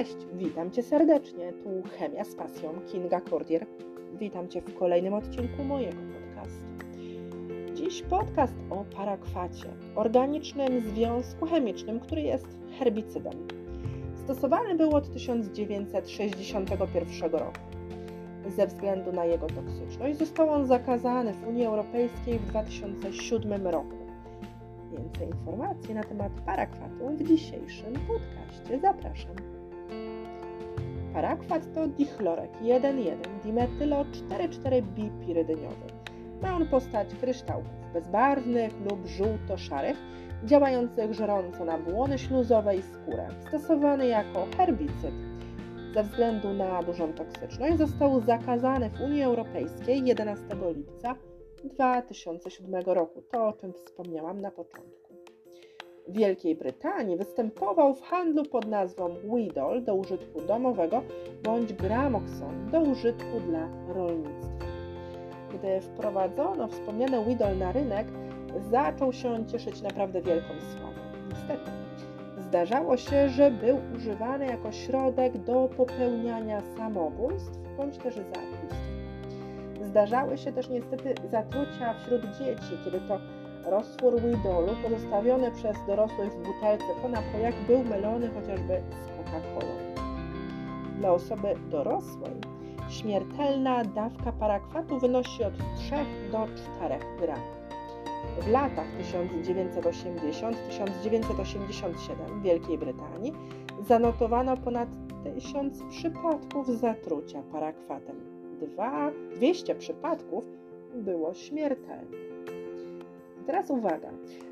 Cześć, witam Cię serdecznie. Tu Chemia z pasją Kinga Cordier. Witam Cię w kolejnym odcinku mojego podcastu. Dziś podcast o parakwacie, organicznym związku chemicznym, który jest herbicydem. Stosowany był od 1961 roku. Ze względu na jego toksyczność został on zakazany w Unii Europejskiej w 2007 roku. Więcej informacji na temat parakwatu w dzisiejszym podcaście zapraszam. Parakwat to dichlorek 1,1-dimetylo-4,4-bipirydyniowy. Ma on postać kryształków bezbarwnych lub żółto-szarych, działających żerąco na błony śluzowe i skórę, stosowany jako herbicyd. Ze względu na dużą toksyczność został zakazany w Unii Europejskiej 11 lipca 2007 roku. To, o czym wspomniałam na początku. Wielkiej Brytanii występował w handlu pod nazwą Widol do użytku domowego bądź Gramoxon do użytku dla rolnictwa. Gdy wprowadzono wspomniane Widol na rynek, zaczął się on cieszyć naprawdę wielką sławą. Niestety, zdarzało się, że był używany jako środek do popełniania samobójstw bądź też zabójstw. Zdarzały się też niestety zatrucia wśród dzieci, kiedy to roztwór Widolu pozostawiony przez dorosłych w butelce po napojach był mylony chociażby z Coca-Colą. Dla osoby dorosłej śmiertelna dawka parakwatu wynosi od 3 do 4 gramów. W latach 1980-1987 w Wielkiej Brytanii zanotowano ponad 1000 przypadków zatrucia parakwatem. 2, 200 przypadków było śmiertelnych. Teraz uwaga.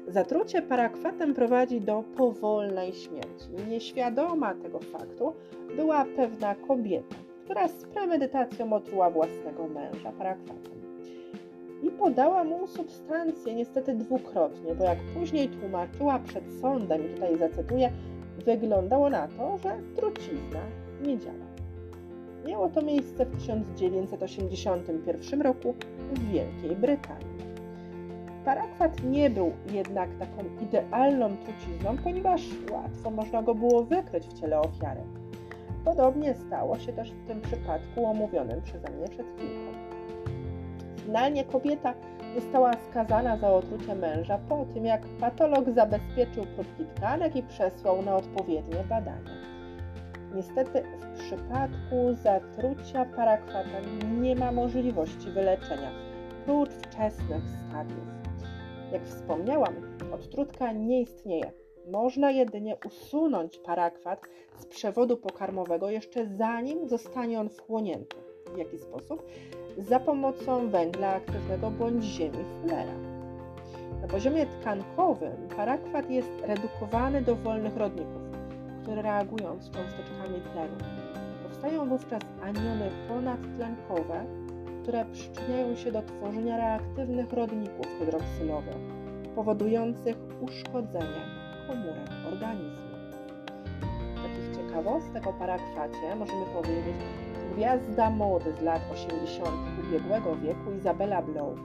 Zatrucie parakwatem prowadzi do powolnej śmierci. Nieświadoma tego faktu była pewna kobieta, która z premedytacją otruła własnego męża parakwatem. I podała mu substancję niestety dwukrotnie, bo jak później tłumaczyła przed sądem, i tutaj zacytuję, wyglądało na to, że trucizna nie działa. Miało to miejsce w 1981 roku w Wielkiej Brytanii. Parakwat nie był jednak taką idealną trucizną, ponieważ łatwo można go było wykryć w ciele ofiary. Podobnie stało się też w tym przypadku omówionym przeze mnie przed chwilką. Finalnie kobieta została skazana za otrucie męża po tym, jak patolog zabezpieczył próbki tkanek i przesłał na odpowiednie badania. Niestety w przypadku zatrucia parakwatem nie ma możliwości wyleczenia prócz wczesnych stadiów. Jak wspomniałam, odtrutka nie istnieje. Można jedynie usunąć parakwat z przewodu pokarmowego jeszcze zanim zostanie on wchłonięty. W jaki sposób? Za pomocą węgla aktywnego bądź ziemi fulera. Na poziomie tkankowym parakwat jest redukowany do wolnych rodników, które reagują z cząsteczkami tlenu. Powstają wówczas aniony ponadtlenkowe, które przyczyniają się do tworzenia reaktywnych rodników hydroksylowych, powodujących uszkodzenie komórek organizmu. Takich ciekawostek o parakwacie możemy powiedzieć, gwiazda mody z lat 80. ubiegłego wieku Izabela Blow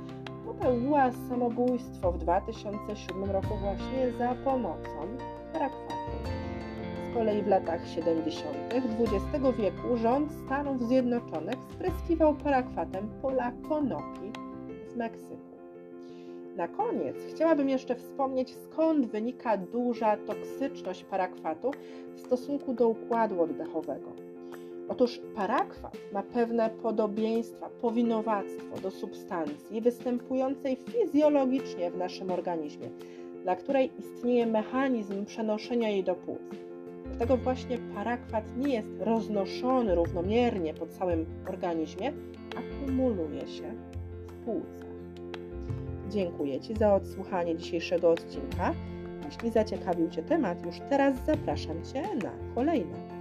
popełniła samobójstwo w 2007 roku właśnie za pomocą parakwatu. Z kolei w latach 70. XX wieku rząd Stanów Zjednoczonych spryskiwał parakwatem pola konopi z Meksyku. Na koniec chciałabym jeszcze wspomnieć, skąd wynika duża toksyczność parakwatu w stosunku do układu oddechowego. Otóż parakwat ma pewne podobieństwa, powinowactwo do substancji występującej fizjologicznie w naszym organizmie, dla której istnieje mechanizm przenoszenia jej do płuc. Dlatego właśnie parakwat nie jest roznoszony równomiernie po całym organizmie, akumuluje się w płucach. Dziękuję Ci za odsłuchanie dzisiejszego odcinka. Jeśli zaciekawił Cię temat, już teraz zapraszam Cię na kolejne.